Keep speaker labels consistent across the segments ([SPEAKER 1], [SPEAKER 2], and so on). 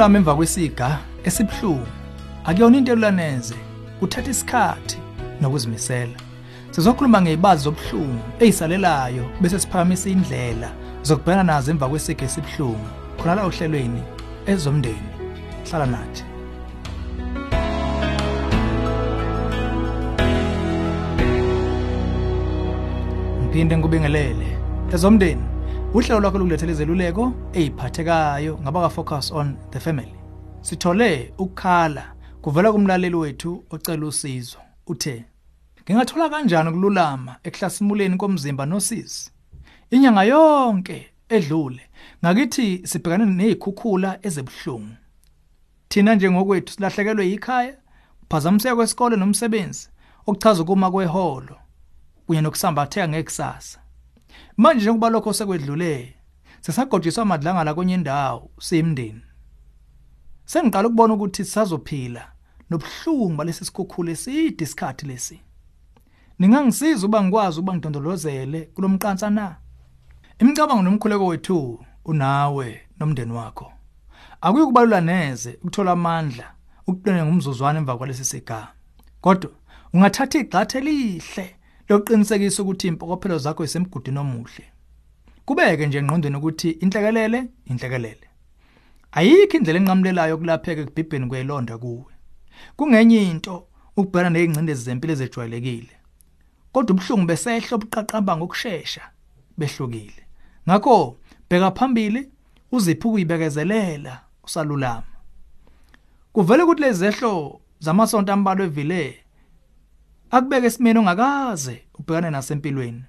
[SPEAKER 1] Ukululama emva kwesiga esibhlungu akuyona into elulaneze kuthatha isikhathi nokuzimisela. Sizokhuluma ngezibazi zobhlungu ezisalelayo bese siphakamisa indlela zokubhekana nazo emva kwesiga esibhlungu khona la ohlelweni ezomndeni. Hlala nathi. Ngiphinde ngikubingelele. Ezomndeni uhlelo lwakho lokulethela izeluleko eziphathekayo ngabaka focus on the family. Sithole ukukhala kuvela kumlaleli wethu ocela usizo. Uthe Ngingathola kanjani ukululama ekuhlasimuleni komzimba nosisi? Inyanga yonke edlule ngakithi sibhekane nezikhukhula ezebhlungu. Thina njengokwethu silahlekelwe yikhaya, phazamiseka kwesikole nomsebenzi, okuchaza ukuma kweholo kunye nokusambatheka ngekusasa. Manje njengoba lokho sekwedlule, sesagotshiswa amadlangala kwenye indawo siyimndeni. Sengiqala ukubona ukuthi sisazophila nobhlungu balesi sikhukhule eside isikhathi lesi. Ningangisiza uba ngikwazi uba ngidondolozele kulomqansa na? Imicabango nomkhuleko wethu unawe nomndeni wakho. Akuyi kubalula neze ukuthola amandla ukuqina ngumzuzwana emva kwalesi siga. Kodwa ungathatha igxathe elihle lokuqinisekisa ukuthi impokophelo zakho isemgudini omuhle. Kubeke nje engqondweni ukuthi inhlekelele inhlekelele. Ayikho indlela enqamlelayo kulapheke kubhibheni kwelonda kuwe. Kungenye into ukubhekana nezingcindezi zempilo ezejwayelekile. Kodwa ubhlungu besehlo obuqaqamba ngokusheshsha behlukile. Ngakho bheka phambili uziphi ukuyibekezelela usalulama. Kuvele ukuthi lezi zehlo zamasonto ambalwa evile akubeke esimeni ongakaze ubhekane nasempilweni.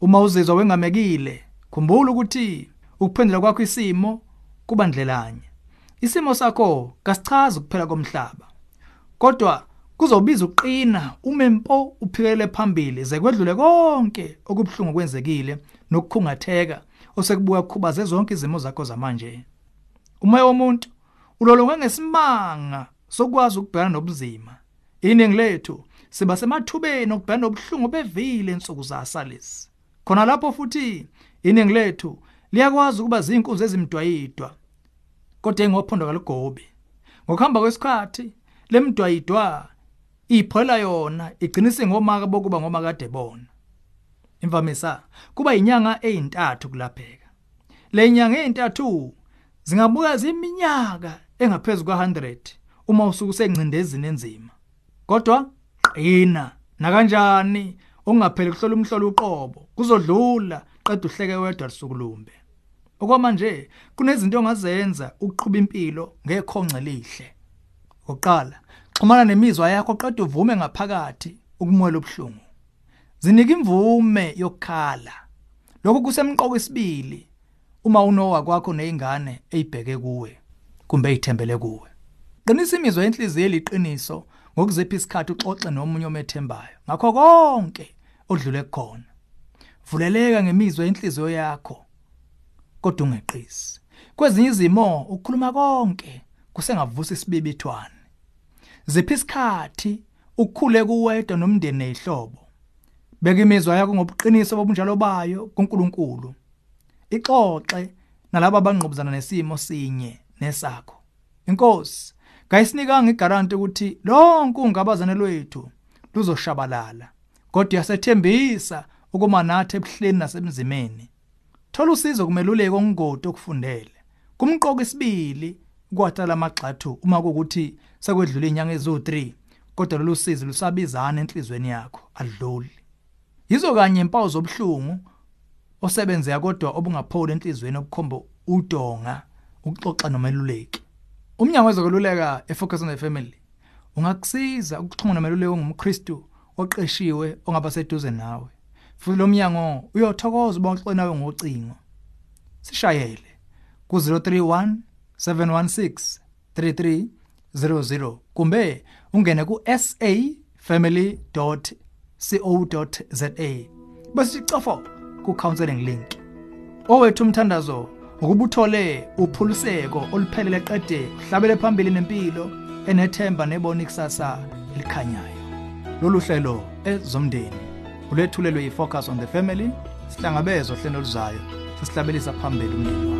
[SPEAKER 1] Uma uzizwa wengamekile, khumbula ukuthi ukuphendula kwakho isimo kuba ndlelanye. Isimo sakho kasichazi kuphela komhlaba. Kodwa kuzobiza uqina umempo uphikele phambili ze kwedlule konke okubhlungu kwenzekile nokukhungatheka osekubuya ukukhubaze zonke izimo zakho zamanje. Umoya womuntu ulolonga ngesimanga sokwazi ukubhekana nobuzima. Iningi lethu siba semathubeni okubhekana nobhlungu bevile insuku zasalisi. Khona lapho futhi iningi lethu liyakwazi ukuba zinkunzi ezimdwayidwa kodwa engophondo kalugobi. Ngokuhamba kwesikhathi lemdwayidwa iphola yona igcinise ngomaka bokuba ngoma kade bona. Imvamisa kuba inyanga ezintathu kulapheka. Le nyanga ezintathu zingabuya ziminyaka engaphezulu kwa100 uma usuku sencindezini enzima. Kodwa qina na kanjani ongapheli kuhlola umhlolo uqobo kuzodlula qeda uhleke wedwa lisukulumbe. Okwamanje kunezinto ongazenza ukuqhuba impilo ngekhonce elihle. Oqala xhumana nemizwa yakho qeda uvume ngaphakathi ukumwela ubhlungu. Zinika imvume yokukhala. Lokho kusemqoko isibili uma unowa kwakho nezingane ezibheke kuwe kumbe ezithembele kuwe. Qinisa imizwa yenhliziyo eliqiniso ngokuzipha isikhathi uxoxe nomunye omethembayo. Ngakho konke odlule khona. Vuleleka ngemizwa yenhliziyo yakho kodwa ungeqisi. Kwezinye izimo ukukhuluma konke kusengavusa isibibithwane. Ziphi isikhathi ukukhule kuwedwa nomndeni nezihlobo. Beka imizwa yakho ngobuqiniso bobunjalo bayo kuNkulunkulu. Ixoxe nalabo abangqubuzana nesimo sinye nesakho. Inkosi kayisinikanga igaranti ukuthi lonke ungabazane lwethu luzoshabalala. Kodwa yasethembisa ukuma nathi ebuhleni nasemzimeni. Thola usizo kumeluleki ongoti okufundele. Kumqoko isibili kwatshala amagxathu uma kukuthi sekwedlula inyanga ezo3 kodwa lolu sizo lusabizana enhlizweni yakho adluli. Yizo kanye impawu zobhlungu osebenzeka kodwa obungapholi enhlizweni obukhomba udonga ukuxoxa nomeluleki. Umnyango wezokululeka efocus on the family ungakusiza ukuxhumana nomeluleki ongumKristu oqeshiwe ongaba seduze nawe. Futhi lo mnyango uyothokoza bonke nawe ngocingo. Sishayele ku 031 716 3300 kumbe ungene ku safamily.co.za bese sicofa ku counseling link. Owethu umthandazo ukuba uthole uphuliseko oluphelele qede uhlabele phambili nempilo enethemba nebona ikusasa elikhanyayo. Lolu hlelo ezomndeni ulethulelwe yifocus on the family sihlangabezwa hlelo luzayo sisihlabelisa phambili umndeni wakho